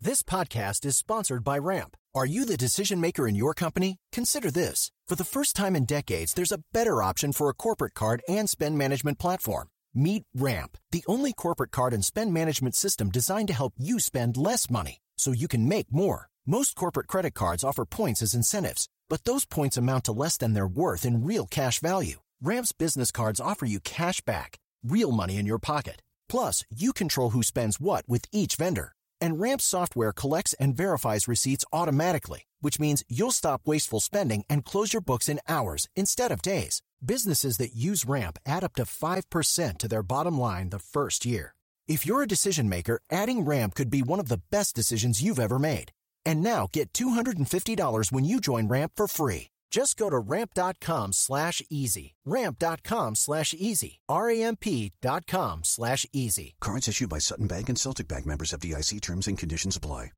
This podcast is sponsored by Ramp. Are you the decision maker in your company? Consider this. For the first time in decades, there's a better option for a corporate card and spend management platform. Meet Ramp, the only corporate card and spend management system designed to help you spend less money so you can make more. Most corporate credit cards offer points as incentives, but those points amount to less than their worth in real cash value. Ramp's business cards offer you cash back, real money in your pocket. Plus, you control who spends what with each vendor. And Ramp software collects and verifies receipts automatically, which means you'll stop wasteful spending and close your books in hours instead of days. Businesses that use Ramp add up to 5% to their bottom line the first year. If you're a decision maker, adding Ramp could be one of the best decisions you've ever made. And now get $250 when you join Ramp for free. Just go to ramp.com slash easy. Ramp.com slash easy. R-A-M-P.com slash easy. Cards issued by Sutton Bank and Celtic Bank members FDIC terms and conditions apply.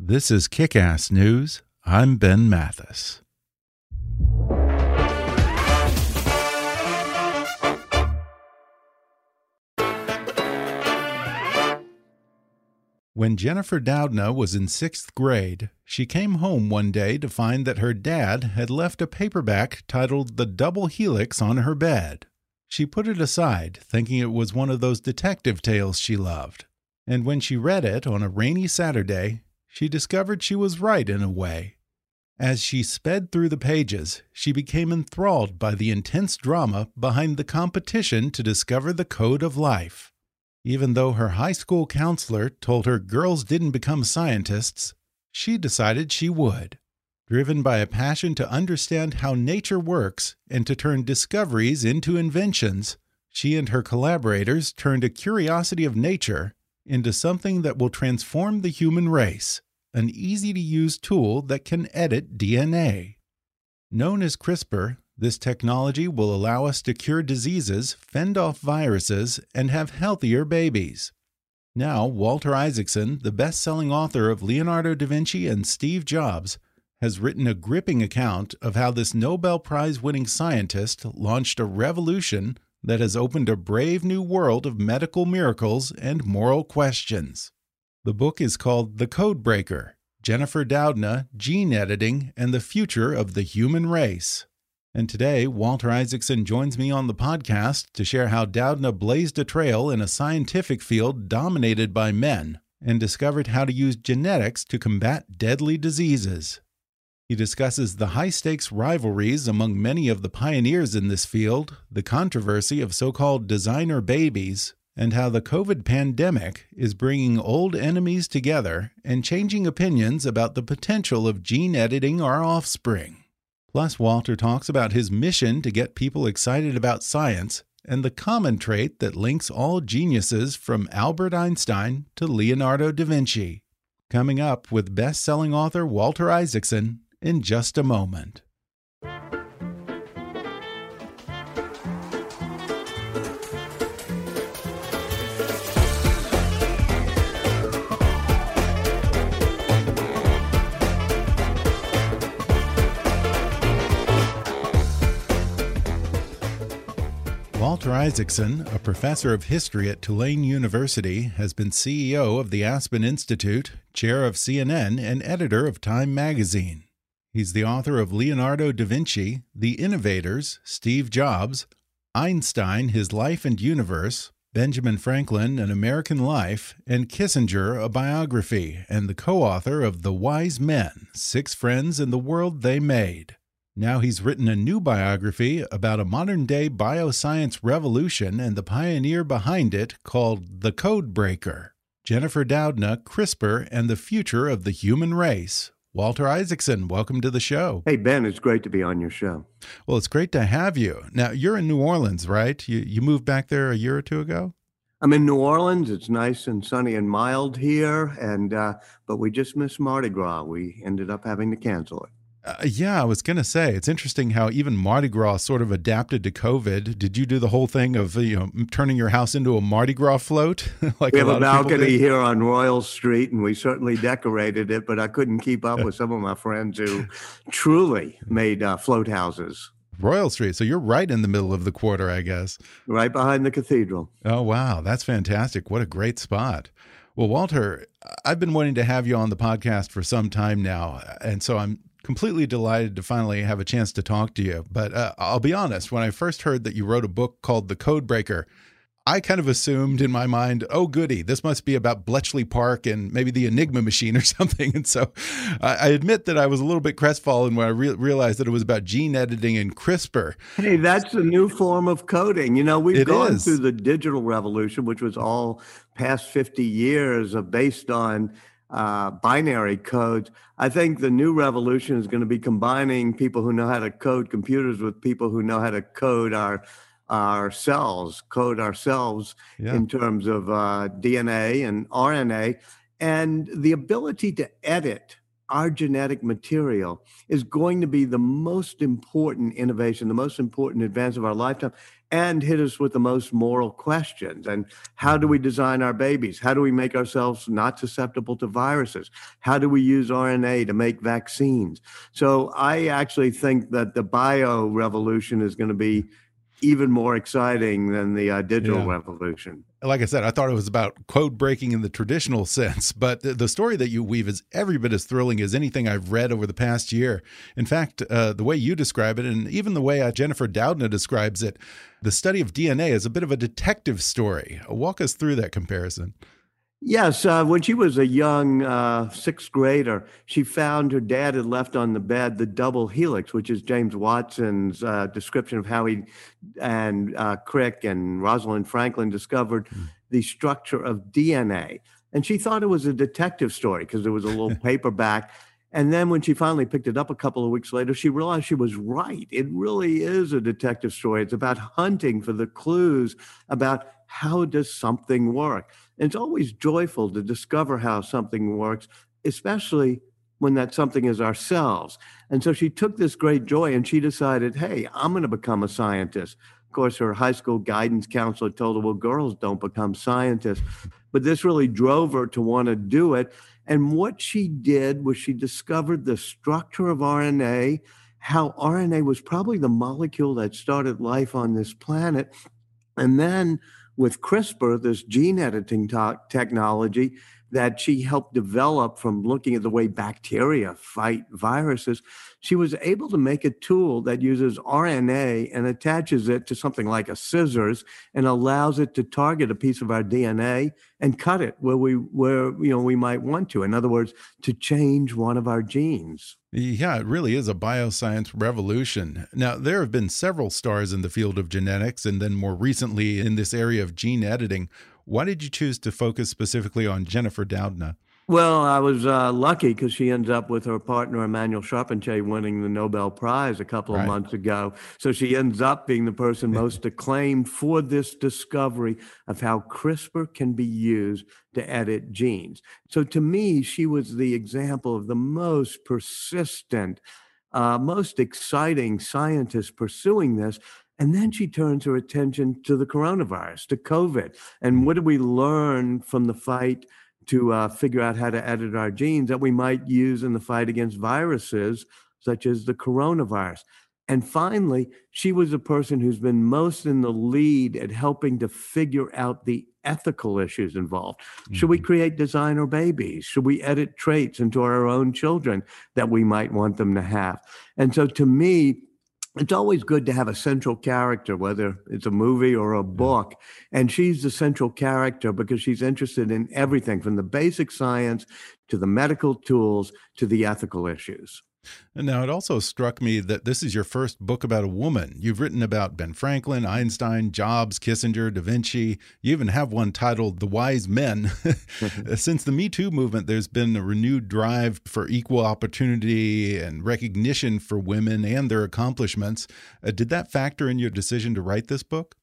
This is Kick Ass News. I'm Ben Mathis. When Jennifer Doudna was in sixth grade, she came home one day to find that her dad had left a paperback titled The Double Helix on her bed. She put it aside, thinking it was one of those detective tales she loved. And when she read it on a rainy Saturday, she discovered she was right in a way. As she sped through the pages, she became enthralled by the intense drama behind the competition to discover the code of life. Even though her high school counselor told her girls didn't become scientists, she decided she would. Driven by a passion to understand how nature works and to turn discoveries into inventions, she and her collaborators turned a curiosity of nature into something that will transform the human race an easy to use tool that can edit DNA. Known as CRISPR, this technology will allow us to cure diseases, fend off viruses, and have healthier babies. Now, Walter Isaacson, the best selling author of Leonardo da Vinci and Steve Jobs, has written a gripping account of how this Nobel Prize winning scientist launched a revolution that has opened a brave new world of medical miracles and moral questions. The book is called The Codebreaker Jennifer Doudna, Gene Editing, and the Future of the Human Race. And today, Walter Isaacson joins me on the podcast to share how Doudna blazed a trail in a scientific field dominated by men and discovered how to use genetics to combat deadly diseases. He discusses the high stakes rivalries among many of the pioneers in this field, the controversy of so called designer babies, and how the COVID pandemic is bringing old enemies together and changing opinions about the potential of gene editing our offspring. Plus, Walter talks about his mission to get people excited about science and the common trait that links all geniuses from Albert Einstein to Leonardo da Vinci. Coming up with best selling author Walter Isaacson in just a moment. Walter Isaacson, a professor of history at Tulane University, has been CEO of the Aspen Institute, chair of CNN, and editor of Time magazine. He's the author of Leonardo da Vinci, The Innovators, Steve Jobs, Einstein, His Life and Universe, Benjamin Franklin, An American Life, and Kissinger, A Biography, and the co author of The Wise Men Six Friends and the World They Made. Now he's written a new biography about a modern day bioscience revolution and the pioneer behind it called The Code Breaker Jennifer Doudna, CRISPR, and the Future of the Human Race. Walter Isaacson, welcome to the show. Hey, Ben, it's great to be on your show. Well, it's great to have you. Now, you're in New Orleans, right? You, you moved back there a year or two ago? I'm in New Orleans. It's nice and sunny and mild here, and uh, but we just missed Mardi Gras. We ended up having to cancel it. Uh, yeah, I was going to say it's interesting how even Mardi Gras sort of adapted to COVID. Did you do the whole thing of you know turning your house into a Mardi Gras float? like we have a, a balcony here on Royal Street, and we certainly decorated it. But I couldn't keep up with some of my friends who truly made uh, float houses. Royal Street. So you're right in the middle of the quarter, I guess. Right behind the cathedral. Oh wow, that's fantastic! What a great spot. Well, Walter, I've been wanting to have you on the podcast for some time now, and so I'm completely delighted to finally have a chance to talk to you. But uh, I'll be honest, when I first heard that you wrote a book called The Code Breaker, I kind of assumed in my mind, oh, goody, this must be about Bletchley Park and maybe the Enigma machine or something. And so I admit that I was a little bit crestfallen when I re realized that it was about gene editing and CRISPR. Hey, that's a new form of coding. You know, we've it gone is. through the digital revolution, which was all past 50 years of based on uh, binary codes. I think the new revolution is going to be combining people who know how to code computers with people who know how to code our our cells, code ourselves yeah. in terms of uh, DNA and RNA, and the ability to edit our genetic material is going to be the most important innovation, the most important advance of our lifetime and hit us with the most moral questions. And how do we design our babies? How do we make ourselves not susceptible to viruses? How do we use RNA to make vaccines? So I actually think that the bio revolution is going to be even more exciting than the uh, digital yeah. revolution. Like I said, I thought it was about code breaking in the traditional sense, but the, the, story that you weave is every bit as thrilling as anything I've read over the past year. In fact, uh, the way you describe it, and even the way uh, Jennifer Doudna describes it, the study of DNA is a bit of a detective story. Walk us through that comparison. Yes, uh, when she was a young uh, sixth grader, she found her dad had left on the bed the double helix, which is James Watson's uh, description of how he and uh, Crick and Rosalind Franklin discovered mm. the structure of DNA. And she thought it was a detective story because there was a little paperback. And then when she finally picked it up a couple of weeks later, she realized she was right. It really is a detective story. It's about hunting for the clues about how does something work. And it's always joyful to discover how something works, especially when that something is ourselves. And so she took this great joy and she decided, hey, I'm going to become a scientist. Of course, her high school guidance counselor told her, well, girls don't become scientists. But this really drove her to want to do it. And what she did was she discovered the structure of RNA, how RNA was probably the molecule that started life on this planet. And then with CRISPR, this gene editing technology that she helped develop from looking at the way bacteria fight viruses, she was able to make a tool that uses RNA and attaches it to something like a scissors and allows it to target a piece of our DNA and cut it where we where you know we might want to. In other words, to change one of our genes. Yeah, it really is a bioscience revolution. Now, there have been several stars in the field of genetics and then more recently in this area of gene editing. Why did you choose to focus specifically on Jennifer Doudna? Well, I was uh, lucky because she ends up with her partner Emmanuelle Charpentier winning the Nobel Prize a couple of right. months ago. So she ends up being the person most acclaimed for this discovery of how CRISPR can be used to edit genes. So to me, she was the example of the most persistent, uh, most exciting scientist pursuing this. And then she turns her attention to the coronavirus, to COVID. And what do we learn from the fight? to uh, figure out how to edit our genes that we might use in the fight against viruses such as the coronavirus. And finally, she was a person who's been most in the lead at helping to figure out the ethical issues involved. Mm-hmm. Should we mm-hmm. create designer babies? Should we edit traits into our own children that we might want them to have? And so to me, it's always good to have a central character, whether it's a movie or a book. And she's the central character because she's interested in everything from the basic science to the medical tools to the ethical issues. And now it also struck me that this is your first book about a woman. You've written about Ben Franklin, Einstein, Jobs, Kissinger, Da Vinci. You even have one titled The Wise Men. Since the Me Too movement, there's been a renewed drive for equal opportunity and recognition for women and their accomplishments. Uh, did that factor in your decision to write this book?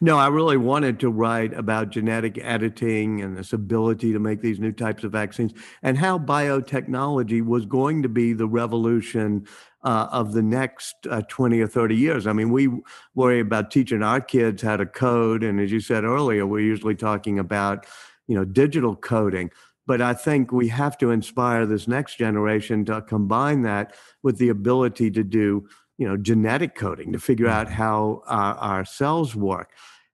No, I really wanted to write about genetic editing and this ability to make these new types of vaccines and how biotechnology was going to be the revolution uh, of the next uh, 20 or 30 years. I mean, we worry about teaching our kids how to code. And as you said earlier, we're usually talking about, you know, digital coding. But I think we have to inspire this next generation to combine that with the ability to do, you know, genetic coding to figure out mm-hmm. how our, our cells work.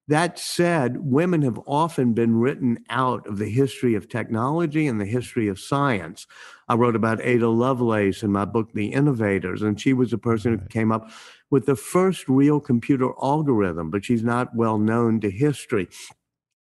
That said, women have often been written out of the history of technology and the history of science. I wrote about Ada Lovelace in my book, The Innovators, and she was the person who came up with the first real computer algorithm, but she's not well known to history.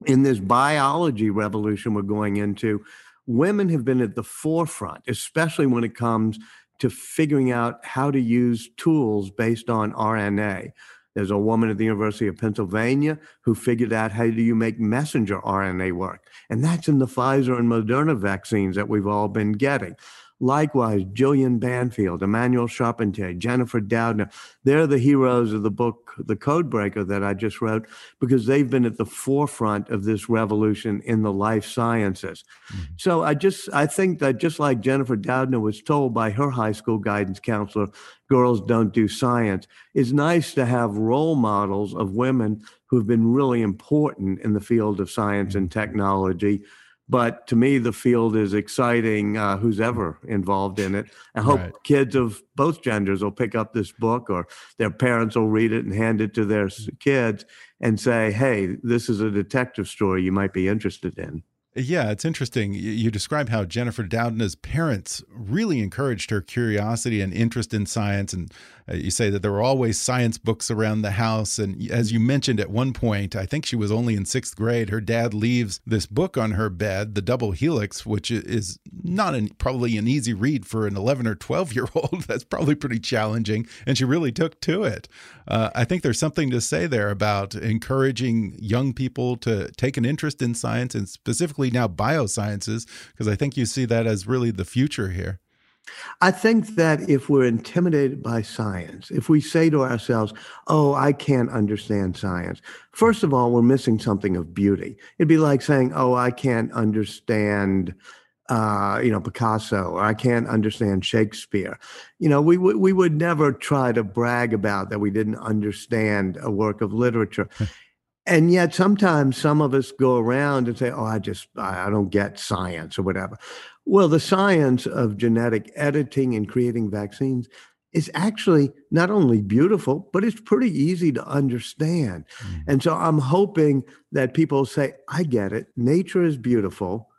In this biology revolution we're going into, women have been at the forefront, especially when it comes to figuring out how to use tools based on RNA. There's a woman at the University of Pennsylvania who figured out how do you make messenger RNA work. And that's in the Pfizer and Moderna vaccines that we've all been getting. Likewise, Jillian Banfield, Emmanuelle Charpentier, Jennifer Doudna, they're the heroes of the book, The Codebreaker, that I just wrote, because they've been at the forefront of this revolution in the life sciences. Mm-hmm. So I just, I think that just like Jennifer Doudna was told by her high school guidance counselor, girls don't do science, it's nice to have role models of women who've been really important in the field of science and technology but to me, the field is exciting. Uh, who's ever involved in it? I hope right. kids of both genders will pick up this book, or their parents will read it and hand it to their kids and say, "Hey, this is a detective story you might be interested in." Yeah, it's interesting. You describe how Jennifer Doudna's parents really encouraged her curiosity and interest in science. And uh, you say that there were always science books around the house. And as you mentioned at one point, I think she was only in sixth grade, her dad leaves this book on her bed, The Double Helix, which is not an, probably an easy read for an 11 or 12 year old. That's probably pretty challenging. And she really took to it. Uh, I think there's something to say there about encouraging young people to take an interest in science and specifically specifically now biosciences, because I think you see that as really the future here. I think that if we're intimidated by science, if we say to ourselves, oh, I can't understand science, first of all, we're missing something of beauty. It'd be like saying, oh, I can't understand. Uh, you know Picasso, or I can't understand Shakespeare. You know, we we would never try to brag about that we didn't understand a work of literature. And yet sometimes some of us go around and say, oh, I just, I don't get science or whatever. Well, the science of genetic editing and creating vaccines is actually not only beautiful, but it's pretty easy to understand. Mm. And so I'm hoping that people say, I get it. Nature is beautiful.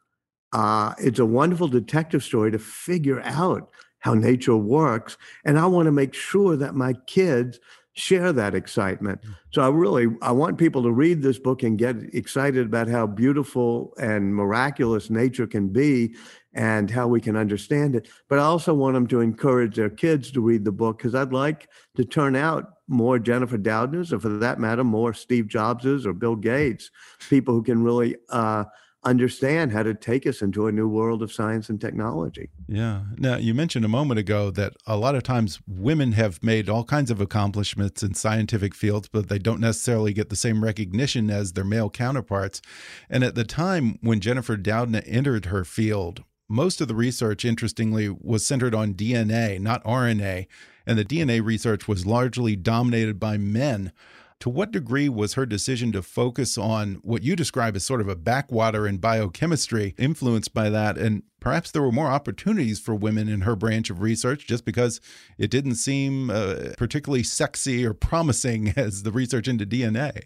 Uh, it's a wonderful detective story to figure out how nature works. And I want to make sure that my kids share that excitement. Mm. So I really I want people to read this book and get excited about how beautiful and miraculous nature can be and how we can understand it. But I also want them to encourage their kids to read the book because I'd like to turn out more Jennifer Doudnas, or for that matter, more Steve Jobses or Bill Gates, people who can really uh, understand how to take us into a new world of science and technology. Yeah. Now, you mentioned a moment ago that a lot of times women have made all kinds of accomplishments in scientific fields, but they don't necessarily get the same recognition as their male counterparts. And at the time when Jennifer Doudna entered her field, most of the research, interestingly, was centered on DNA, not RNA. And the DNA research was largely dominated by men. To what degree was her decision to focus on what you describe as sort of a backwater in biochemistry influenced by that? And perhaps there were more opportunities for women in her branch of research just because it didn't seem uh, particularly sexy or promising as the research into DNA.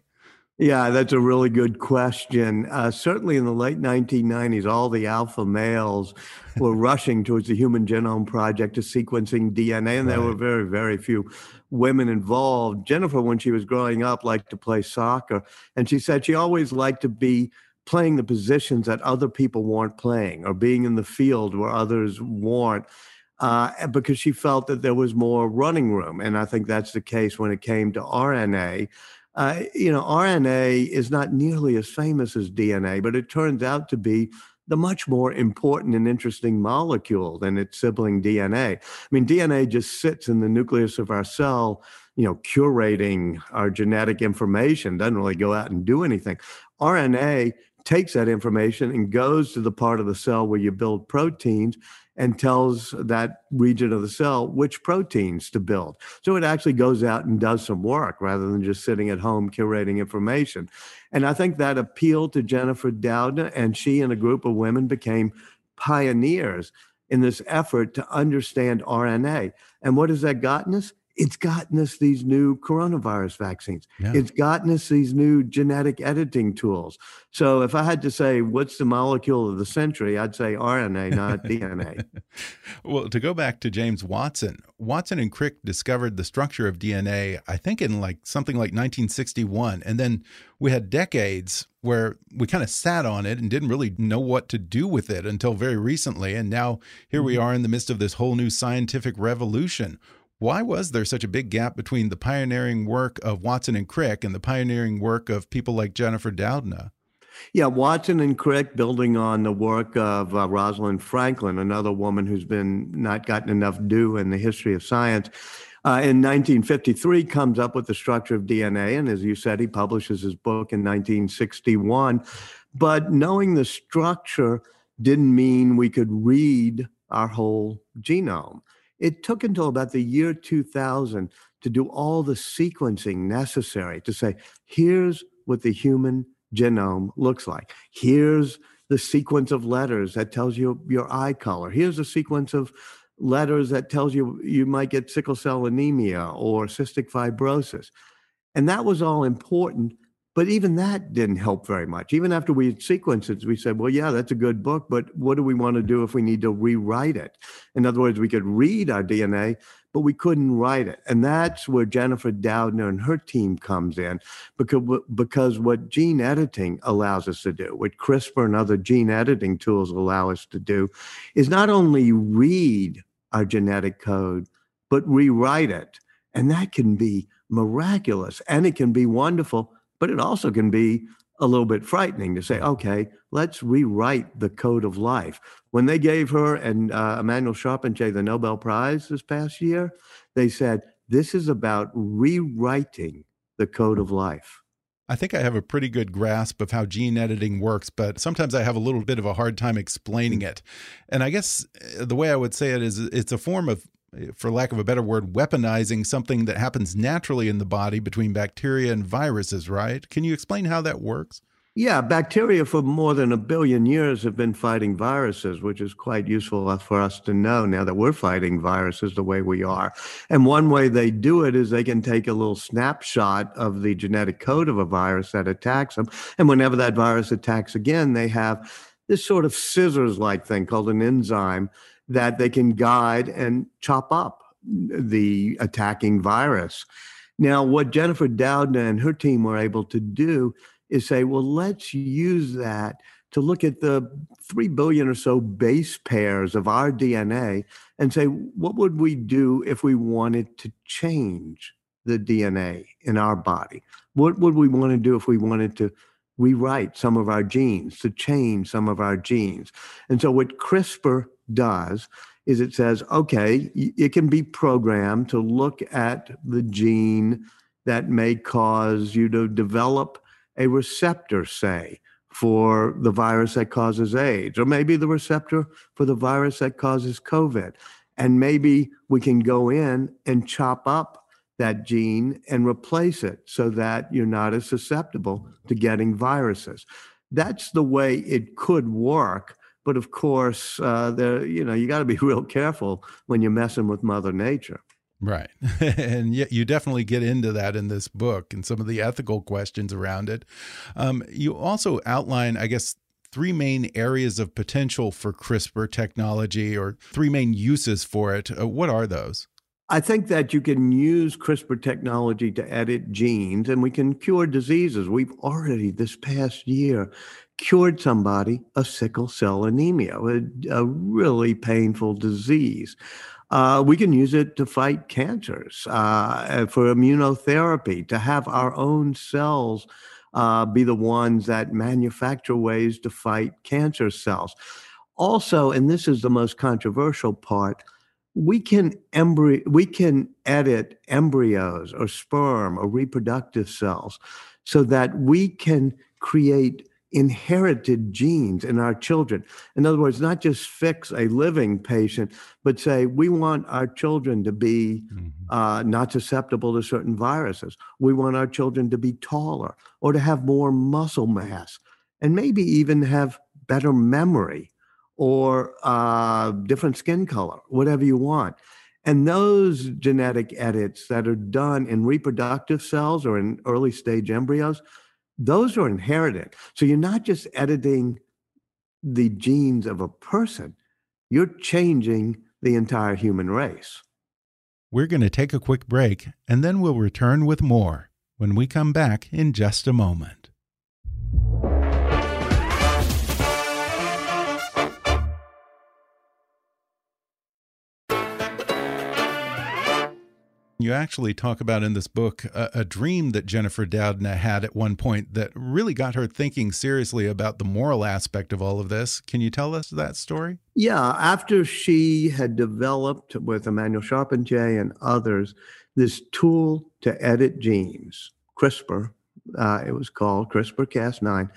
Yeah, that's a really good question. Uh, certainly in the late 1990s, all the alpha males were rushing towards the Human Genome Project to sequencing DNA, and right. there were very, very few women involved. Jennifer, when she was growing up, liked to play soccer, and she said she always liked to be playing the positions that other people weren't playing or being in the field where others weren't. Uh, because she felt that there was more running room. And I think that's the case when it came to RNA. Uh, you know, RNA is not nearly as famous as DNA, but it turns out to be the much more important and interesting molecule than its sibling DNA. I mean, DNA just sits in the nucleus of our cell, you know, curating our genetic information, doesn't really go out and do anything. RNA takes that information and goes to the part of the cell where you build proteins and tells that region of the cell which proteins to build. So it actually goes out and does some work rather than just sitting at home curating information. And I think that appealed to Jennifer Doudna, and she and a group of women became pioneers in this effort to understand RNA. And what has that gotten us? It's gotten us these new coronavirus vaccines. Yeah. It's gotten us these new genetic editing tools. So if I had to say what's the molecule of the century, I'd say RNA, not DNA. Well, to go back to James Watson, Watson and Crick discovered the structure of DNA, I think in like something like 1961. And then we had decades where we kind of sat on it and didn't really know what to do with it until very recently. And now here we mm-hmm. are in the midst of this whole new scientific revolution. Why was there such a big gap between the pioneering work of Watson and Crick and the pioneering work of people like Jennifer Doudna? Yeah, Watson and Crick, building on the work of uh, Rosalind Franklin, another woman who's been not gotten enough due in the history of science. Uh, in 1953, comes up with the structure of DNA, and as you said, he publishes his book in 1961. But knowing the structure didn't mean we could read our whole genome. It took until about the year 2000 to do all the sequencing necessary to say, here's what the human genome looks like. Here's the sequence of letters that tells you your eye color. Here's a sequence of letters that tells you you might get sickle cell anemia or cystic fibrosis. And that was all important but even that didn't help very much. Even after we sequenced it, we said, well, yeah, that's a good book, but what do we want to do if we need to rewrite it? In other words, we could read our DNA, but we couldn't write it. And that's where Jennifer Doudna and her team comes in because, because what gene editing allows us to do, what CRISPR and other gene editing tools allow us to do, is not only read our genetic code, but rewrite it. And that can be miraculous and it can be wonderful but it also can be a little bit frightening to say, okay, let's rewrite the code of life. When they gave her and uh, Emmanuelle Charpentier the Nobel Prize this past year, they said, this is about rewriting the code of life. I think I have a pretty good grasp of how gene editing works, but sometimes I have a little bit of a hard time explaining it. And I guess uh, the way I would say it is it's a form of for lack of a better word, weaponizing something that happens naturally in the body between bacteria and viruses, right? Can you explain how that works? Yeah, bacteria for more than a billion years have been fighting viruses, which is quite useful for us to know now that we're fighting viruses the way we are. And one way they do it is they can take a little snapshot of the genetic code of a virus that attacks them. And whenever that virus attacks again, they have this sort of scissors like thing called an enzyme that they can guide and chop up the attacking virus. Now, what Jennifer Doudna and her team were able to do is say, well, let's use that to look at the 3 billion or so base pairs of our DNA and say, what would we do if we wanted to change the DNA in our body? What would we want to do if we wanted to rewrite some of our genes, to change some of our genes? And so, what CRISPR does is it says, okay, it can be programmed to look at the gene that may cause you to develop a receptor, say, for the virus that causes AIDS, or maybe the receptor for the virus that causes COVID. And maybe we can go in and chop up that gene and replace it so that you're not as susceptible to getting viruses. That's the way it could work. But of course, uh, there you know you got to be real careful when you're messing with Mother Nature. Right. and yet you definitely get into that in this book and some of the ethical questions around it. Um, you also outline, I guess, three main areas of potential for CRISPR technology or three main uses for it. Uh, what are those? I think that you can use CRISPR technology to edit genes and we can cure diseases. We've already, this past year, cured somebody of sickle cell anemia, a, a really painful disease. Uh, we can use it to fight cancers, uh, for immunotherapy, to have our own cells uh, be the ones that manufacture ways to fight cancer cells. Also, and this is the most controversial part, we can embryo we can edit embryos or sperm or reproductive cells so that we can create inherited genes in our children. In other words, not just fix a living patient, but say we want our children to be mm-hmm. uh, not susceptible to certain viruses. We want our children to be taller or to have more muscle mass and maybe even have better memory or uh, different skin color, whatever you want. And those genetic edits that are done in reproductive cells or in early stage embryos, those are inherited. So you're not just editing the genes of a person, you're changing the entire human race. We're going to take a quick break and then we'll return with more when we come back in just a moment. You actually talk about in this book a, a, dream that Jennifer Doudna had at one point that really got her thinking seriously about the moral aspect of all of this. Can you tell us that story? Yeah, after she had developed with Emmanuelle Charpentier and others this tool to edit genes, CRISPR, uh, it was called CRISPR Cas9.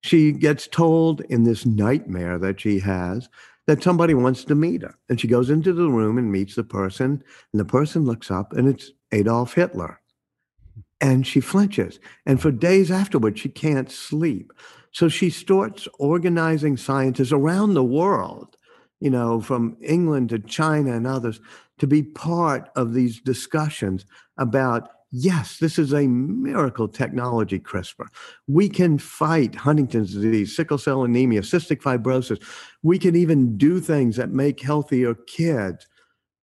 She gets told in this nightmare that she has that somebody wants to meet her. And she goes into the room and meets the person, and the person looks up and it's Adolf Hitler. And she flinches. And for days afterwards, she can't sleep. So she starts organizing scientists around the world, you know, from England to China and others, to be part of these discussions about yes, this is a miracle technology, CRISPR. We can fight Huntington's disease, sickle cell anemia, cystic fibrosis. We can even do things that make healthier kids.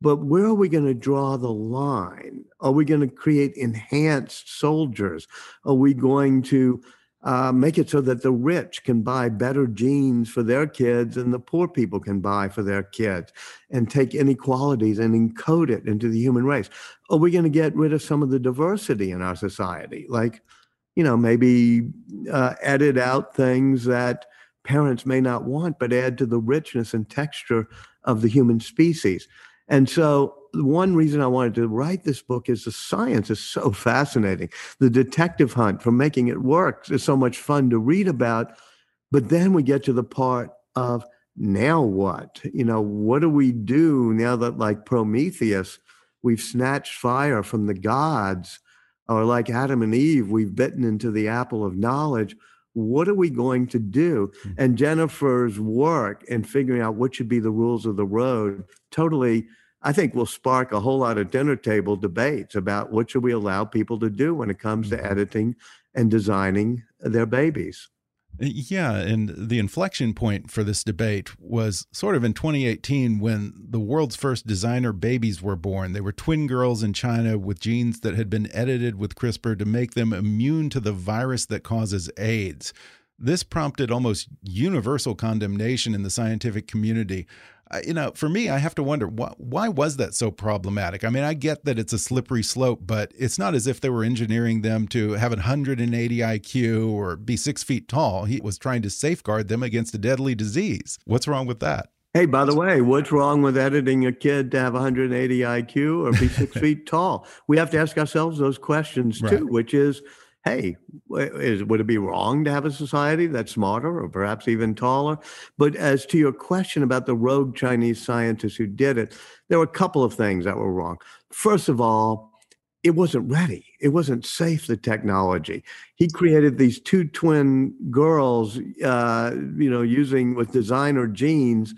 But where are we going to draw the line? Are we going to create enhanced soldiers? Are we going to uh, make it so that the rich can buy better genes for their kids and the poor people can buy for their kids and take inequalities and encode it into the human race? Are we going to get rid of some of the diversity in our society? Like, you know, maybe uh, edit out things that parents may not want, but add to the richness and texture of the human species. And so one reason I wanted to write this book is the science is so fascinating. The detective hunt for making it work is so much fun to read about. But then we get to the part of now what? You know, what do we do now that, like Prometheus, we've snatched fire from the gods, or like Adam and Eve, we've bitten into the apple of knowledge? What are we going to do? Hmm. And Jennifer's work in figuring out what should be the rules of the road totally I think will spark a whole lot of dinner table debates about what should we allow people to do when it comes to mm-hmm. editing and designing their babies. Uh, yeah, and the inflection point for this debate was sort of in 2018 when the world's first designer babies were born. They were twin girls in China with genes that had been edited with CRISPR to make them immune to the virus that causes AIDS. This prompted almost universal condemnation in the scientific community you know, for me, I have to wonder why, why was that so problematic? I mean, I get that it's a slippery slope, but it's not as if they were engineering them to have 180 IQ or be six feet tall. He was trying to safeguard them against a deadly disease. What's wrong with that? Hey, by the way, what's wrong with editing a kid to have 180 IQ or be six feet tall? We have to ask ourselves those questions too, right. which is hey, is, would it be wrong to have a society that's smarter or perhaps even taller? But as to your question about the rogue Chinese scientists who did it, there were a couple of things that were wrong. First of all, it wasn't ready. It wasn't safe, the technology. He created these two twin girls, uh, you know, using with designer genes.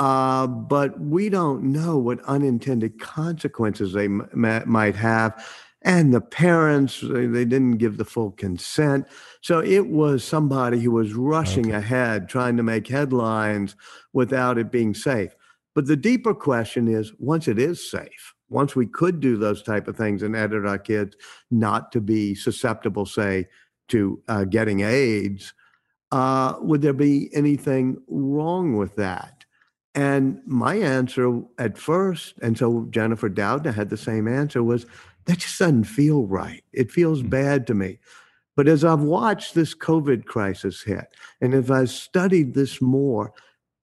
Uh, but we don't know what unintended consequences they m- might have and the parents they didn't give the full consent. So it was somebody who was rushing okay. ahead trying to make headlines without it being safe. But the deeper question is once it is safe once we could do those type of things and edit our kids not to be susceptible say to uh, getting aids uh, would there be anything wrong with that? And my answer at first and so jennifer doudna had the same answer was that just doesn't feel right. It feels mm-hmm. bad to me. But as I've watched this COVID crisis hit, and if I've studied this more,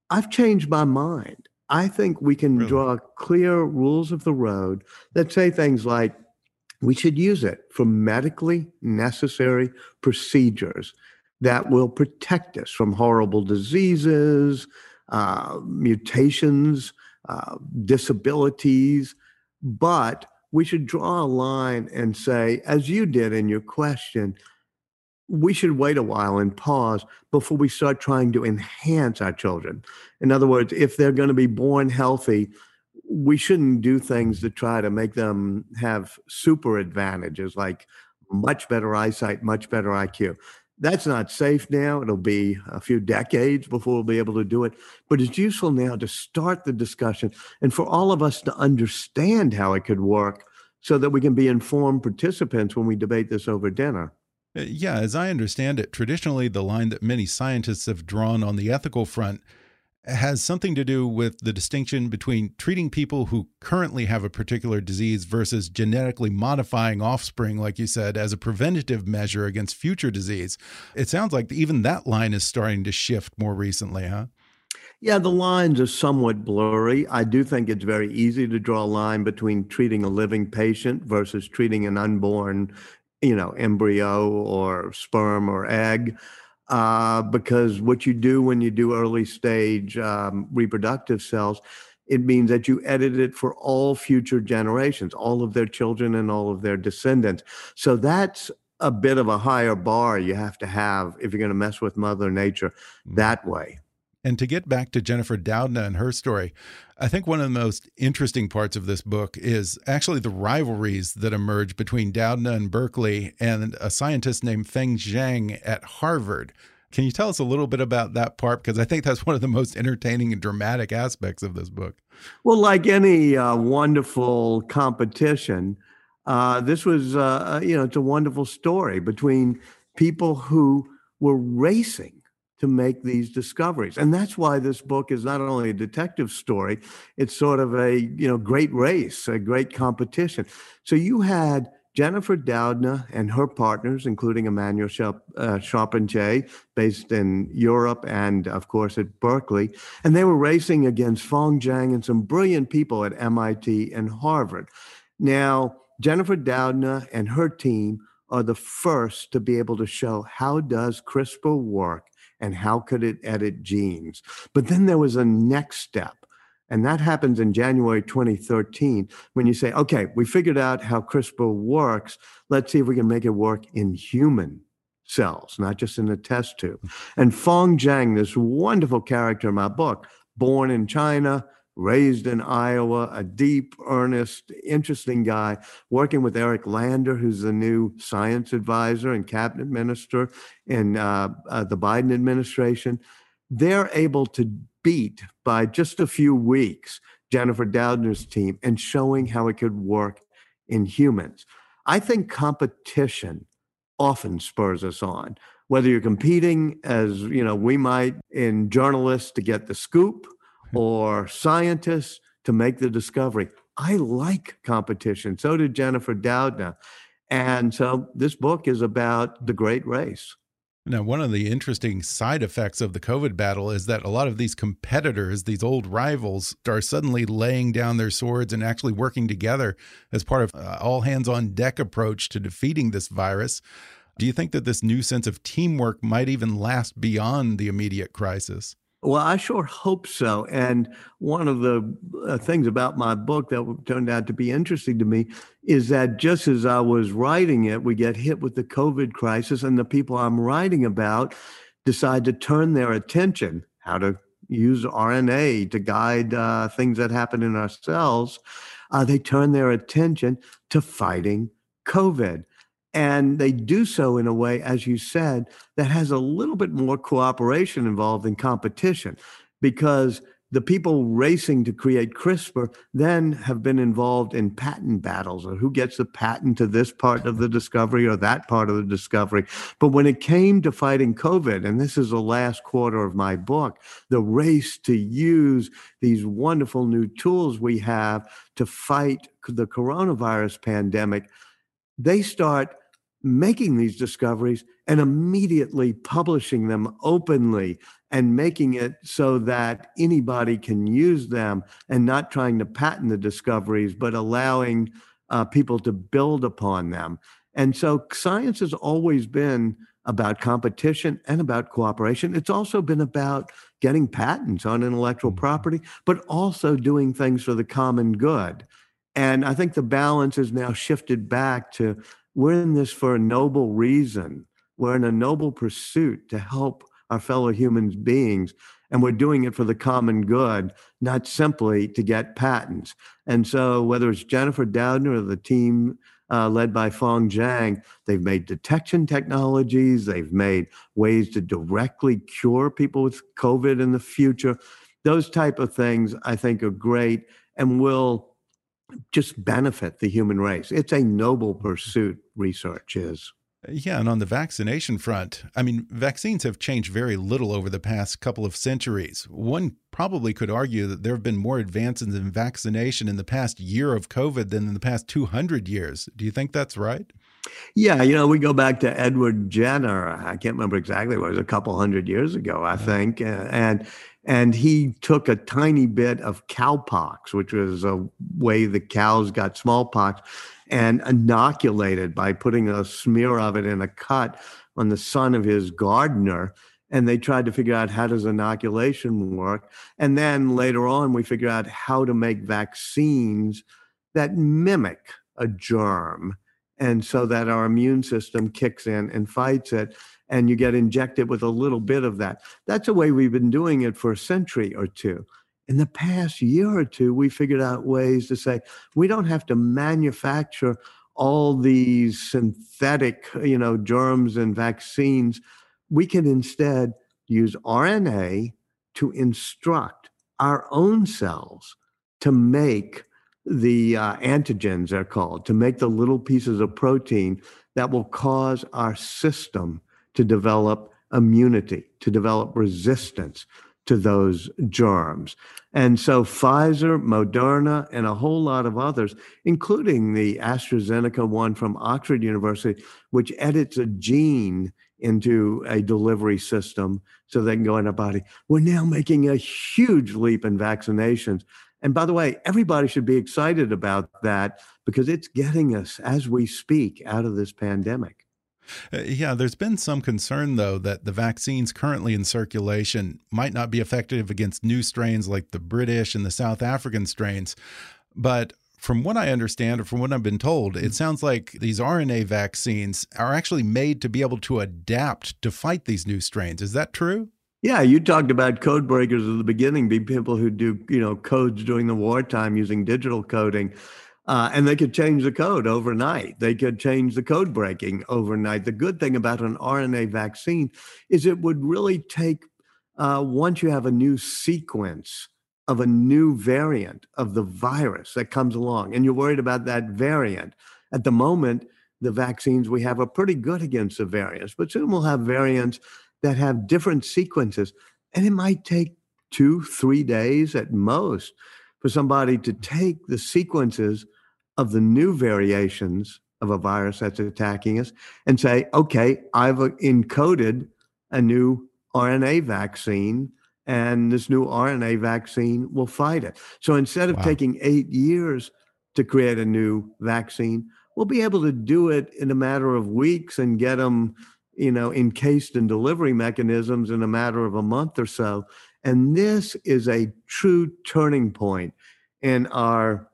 I've changed my mind. I think we can Really? draw clear rules of the road that say things like we should use it for medically necessary procedures that will protect us from horrible diseases, uh, mutations, uh, disabilities. But we should draw a line and say, as you did in your question, we should wait a while and pause before we start trying to enhance our children. In other words, if they're going to be born healthy, we shouldn't do things to try to make them have super advantages like much better eyesight, much better IQ. That's not safe now. It'll be a few decades before we'll be able to do it. But it's useful now to start the discussion and for all of us to understand how it could work so that we can be informed participants when we debate this over dinner. Uh, Yeah, as I understand it, traditionally the line that many scientists have drawn on the ethical front has something to do with the distinction between treating people who currently have a particular disease versus genetically modifying offspring, like you said, as a preventative measure against future disease. It sounds like even that line is starting to shift more recently, huh? Yeah, the lines are somewhat blurry. I do think it's very easy to draw a line between treating a living patient versus treating an unborn, you know, embryo or sperm or egg. Uh, because what you do when you do early stage um, reproductive cells, it means that you edit it for all future generations, all of their children and all of their descendants. So that's a bit of a higher bar you have to have if you're going to mess with Mother Nature that way. And to get back to Jennifer Doudna and her story, I think one of the most interesting parts of this book is actually the rivalries that emerge between Doudna and Berkeley and a scientist named Feng Zhang at Harvard. Can you tell us a little bit about that part? Because I think that's one of the most entertaining and dramatic aspects of this book. Well, like any uh, wonderful competition, uh, this was, uh, you know, it's a wonderful story between people who were racing to make these discoveries. And that's why this book is not only a detective story, it's sort of a, you know, great race, a great competition. So you had Jennifer Doudna and her partners, including Emmanuelle Charp- uh, Charpentier, based in Europe and, of course, at Berkeley. And they were racing against Feng Zhang and some brilliant people at MIT and Harvard. Now, Jennifer Doudna and her team are the first to be able to show how does CRISPR work and how could it edit genes. But then there was a next step. And that happens in January 2013 when you say, okay, we figured out how CRISPR works. Let's see if we can make it work in human cells, not just in a test tube. Mm. And Feng Zhang, this wonderful character in my book, born in China, raised in Iowa, a deep, earnest, interesting guy, working with Eric Lander, who's the new science advisor and cabinet minister in uh, uh, the Biden administration. They're able to beat by just a few weeks Jennifer Doudna's team and showing how it could work in humans. I think competition often spurs us on. Whether you're competing as, you know, we might in journalists to get the scoop or scientists to make the discovery. I like competition. So did Jennifer Doudna. And so this book is about the great race. Now, one of the interesting side effects of the COVID battle is that a lot of these competitors, these old rivals, are suddenly laying down their swords and actually working together as part of uh, all hands on deck approach to defeating this virus. Do you think that this new sense of teamwork might even last beyond the immediate crisis? Well, I sure hope so. And one of the uh, things about my book that turned out to be interesting to me is that just as I was writing it, we get hit with the COVID crisis, and the people I'm writing about decide to turn their attention how to use RNA to guide uh, things that happen in our cells. Uh, they turn their attention to fighting COVID. And they do so in a way, as you said, that has a little bit more cooperation involved in competition because the people racing to create CRISPR then have been involved in patent battles or who gets the patent to this part of the discovery or that part of the discovery. But when it came to fighting COVID, and this is the last quarter of my book, the race to use these wonderful new tools we have to fight the coronavirus pandemic, they start making these discoveries and immediately publishing them openly and making it so that anybody can use them and not trying to patent the discoveries, but allowing uh, people to build upon them. And so science has always been about competition and about cooperation. It's also been about getting patents on intellectual mm-hmm. property, but also doing things for the common good. And I think the balance is now shifted back to we're in this for a noble reason. We're in a noble pursuit to help our fellow human beings. And we're doing it for the common good, not simply to get patents. And so, whether it's Jennifer Doudna or the team uh, led by Feng Zhang, they've made detection technologies, they've made ways to directly cure people with COVID in the future. Those type of things I think are great and will just benefit the human race. It's a noble pursuit, research is. Yeah, and on the vaccination front, I mean, vaccines have changed very little over the past couple of centuries. One probably could argue that there have been more advances in vaccination in the past year of COVID than in the past 200 years. Do you think that's right? Yeah, you know, we go back to Edward Jenner. I can't remember exactly what it was a couple hundred years ago, I think, and and he took a tiny bit of cowpox, which was a way the cows got smallpox, and inoculated by putting a smear of it in a cut on the son of his gardener. And they tried to figure out how does inoculation work. And then later on we figured out how to make vaccines that mimic a germ. And so that our immune system kicks in and fights it and you get injected with a little bit of that that's the way we've been doing it for a century or two in the past year or two, we figured out ways to say we don't have to manufacture all these synthetic, you know, germs and vaccines. We can instead use RNA to instruct our own cells to make the uh, antigens, they're called, to make the little pieces of protein that will cause our system to develop immunity, to develop resistance to those germs. And so Pfizer, Moderna, and a whole lot of others, including the AstraZeneca one from Oxford University, which edits a gene into a delivery system so they can go in our body. We're now making a huge leap in vaccinations. And by the way, everybody should be excited about that because it's getting us, as we speak, out of this pandemic. Uh, yeah, there's been some concern, though, that the vaccines currently in circulation might not be effective against new strains like the British and the South African strains. But from what I understand, or from what I've been told, it sounds like these RNA vaccines are actually made to be able to adapt to fight these new strains. Is that true? Yeah, you talked about code breakers at the beginning, be people who do, you know, codes during the wartime using digital coding. Uh, and they could change the code overnight. They could change the code breaking overnight. The good thing about an RNA vaccine is it would really take, uh, once you have a new sequence of a new variant of the virus that comes along, and you're worried about that variant. At the moment, the vaccines we have are pretty good against the variants, but soon we'll have variants that have different sequences. And it might take two, three days at most for somebody to take the sequences of the new variations of a virus that's attacking us and say, okay, I've uh, encoded a new RNA vaccine, and this new RNA vaccine will fight it. So instead of wow. taking eight years to create a new vaccine, we'll be able to do it in a matter of weeks and get them, you know, encased in delivery mechanisms in a matter of a month or so. And this is a true turning point in our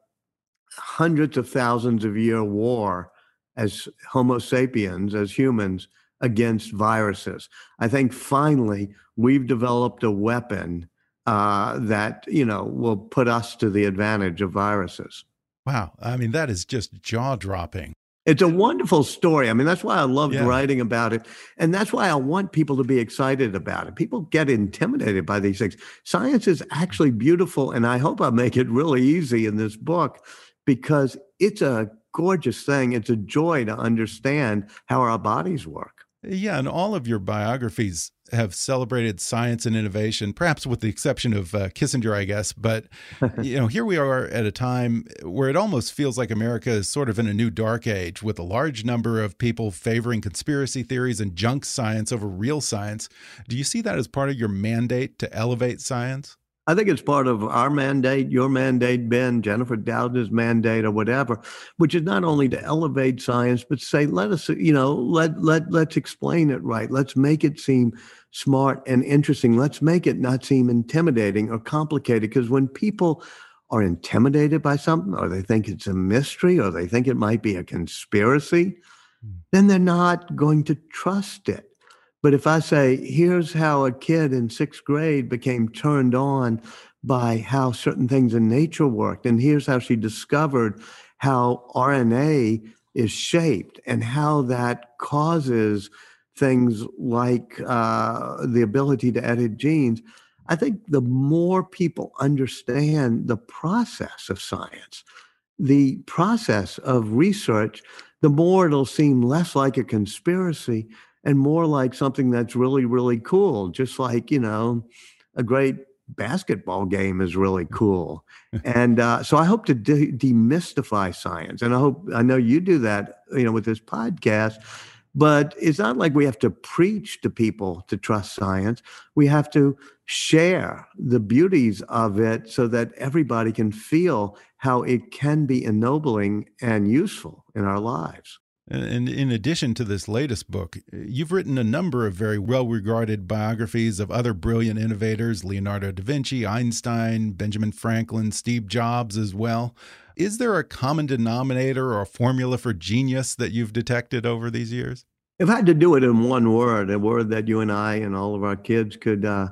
hundreds of thousands of year war as Homo sapiens, as humans, against viruses. I think finally we've developed a weapon uh, that you know will put us to the advantage of viruses. Wow, I mean that is just jaw dropping. It's a wonderful story. I mean, that's why I loved yeah. writing about it. And that's why I want people to be excited about it. People get intimidated by these things. Science is actually beautiful. And I hope I make it really easy in this book because it's a gorgeous thing. It's a joy to understand how our bodies work. Yeah, and all of your biographies have celebrated science and innovation, perhaps with the exception of uh, Kissinger, I guess. But you know, here we are at a time where it almost feels like America is sort of in a new dark age, with a large number of people favoring conspiracy theories and junk science over real science. Do you see that as part of your mandate to elevate science? I think it's part of our mandate, your mandate, Ben, Jennifer Doudna's mandate, or whatever, which is not only to elevate science, but say, let us, you know, let let let's explain it right. Let's make it seem smart and interesting. Let's make it not seem intimidating or complicated. Because when people are intimidated by something, or they think it's a mystery, or they think it might be a conspiracy, mm. then they're not going to trust it. But if I say, here's how a kid in sixth grade became turned on by how certain things in nature worked, and here's how she discovered how RNA is shaped and how that causes things like uh, the ability to edit genes. I think the more people understand the process of science, the process of research, the more it'll seem less like a conspiracy and more like something that's really, really cool. Just like, you know, a great basketball game is really cool. and uh, so I hope to de- demystify science. And I hope, I know you do that, you know, with this podcast. But it's not like we have to preach to people to trust science. We have to share the beauties of it so that everybody can feel how it can be ennobling and useful in our lives. And in addition to this latest book, you've written a number of very well regarded biographies of other brilliant innovators Leonardo da Vinci, Einstein, Benjamin Franklin, Steve Jobs as well. Is there a common denominator or a formula for genius that you've detected over these years? If I had to do it in one word, a word that you and I and all of our kids could uh,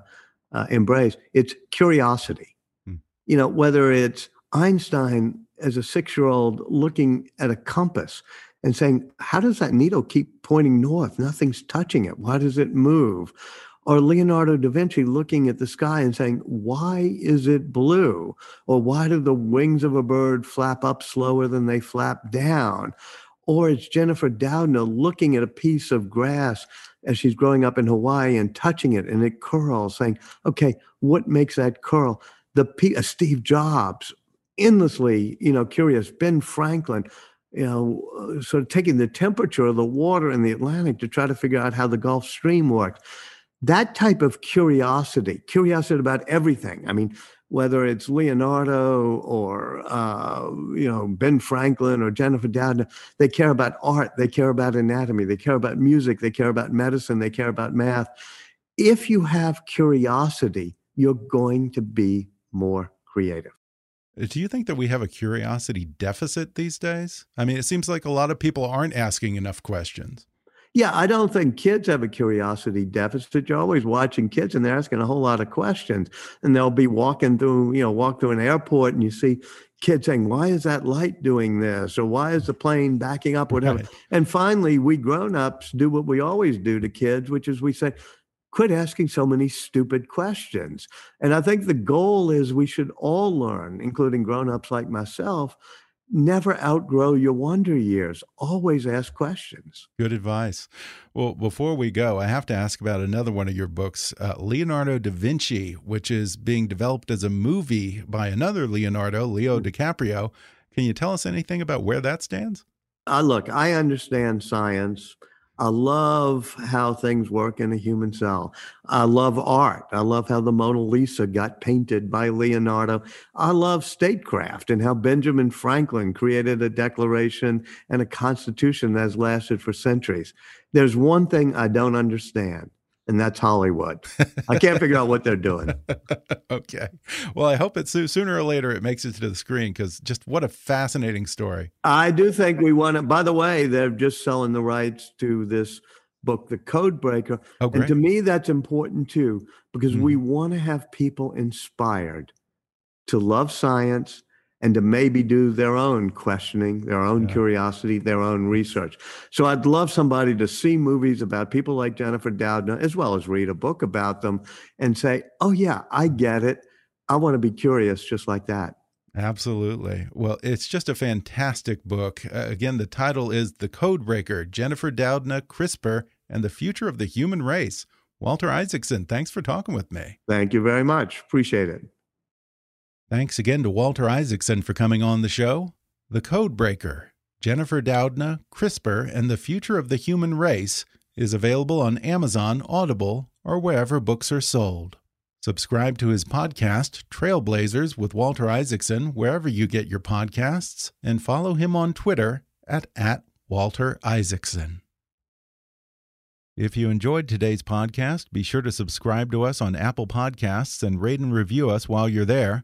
uh, embrace, it's curiosity. Hmm. You know, whether it's Einstein as a six year old looking at a compass and saying, How does that needle keep pointing north? Nothing's touching it. Why does it move? Or Leonardo da Vinci looking at the sky and saying, Why is it blue? Or why do the wings of a bird flap up slower than they flap down? Or it's Jennifer Doudna looking at a piece of grass as she's growing up in Hawaii and touching it and it curls, saying, Okay, what makes that curl? The P- uh, Steve Jobs, endlessly, you know, curious. Ben Franklin, you know, sort of taking the temperature of the water in the Atlantic to try to figure out how the Gulf Stream worked. That type of curiosity, curiosity about everything. I mean, whether it's Leonardo or uh, you know Ben Franklin or Jennifer Doudna, they care about art, they care about anatomy, they care about music, they care about medicine, they care about math. If you have curiosity, you're going to be more creative. Do you think that we have a curiosity deficit these days? I mean, it seems like a lot of people aren't asking enough questions. Yeah, I don't think kids have a curiosity deficit. You're always watching kids and they're asking a whole lot of questions. And they'll be walking through, you know, walk through an airport and you see kids saying, Why is that light doing this? Or why is the plane backing up? Whatever. Right. And finally, we grown ups do what we always do to kids, which is we say, quit asking so many stupid questions. And I think the goal is we should all learn, including grown-ups like myself, never outgrow your wonder years. Always ask questions. Good advice. Well, before we go, I have to ask about another one of your books, uh, Leonardo da Vinci, which is being developed as a movie by another Leonardo, Leo mm. DiCaprio. Can you tell us anything about where that stands? Uh, look, I understand science. I love how things work in a human cell. I love art. I love how the Mona Lisa got painted by Leonardo. I love statecraft and how Benjamin Franklin created a declaration and a constitution that has lasted for centuries. There's one thing I don't understand and that's Hollywood. I can't figure out what they're doing. okay. Well, I hope it sooner or later it makes it to the screen because just what a fascinating story. I do think we want to. By the way, they're just selling the rights to this book, The Code Breaker. Oh, great. And to me, that's important too because mm. we mm-hmm. want to have people inspired to love science and to maybe do their own questioning, their own yeah. curiosity, their own research. So I'd love somebody to see movies about people like Jennifer Doudna, as well as read a book about them and say, oh, yeah, I get it. I want to be curious just like that. Absolutely. Well, it's just a fantastic book. Uh, again, the title is The Code Breaker Jennifer Doudna, CRISPR, and the Future of the Human Race. Walter Isaacson, thanks for talking with me. Thank you very much. Appreciate it. Thanks again to Walter Isaacson for coming on the show. The Codebreaker, Jennifer Doudna, CRISPR, and the Future of the Human Race is available on Amazon, Audible, or wherever books are sold. Subscribe to his podcast, Trailblazers with Walter Isaacson, wherever you get your podcasts, and follow him on Twitter at, at Walter Isaacson. If you enjoyed today's podcast, be sure to subscribe to us on Apple Podcasts and rate and review us while you're there.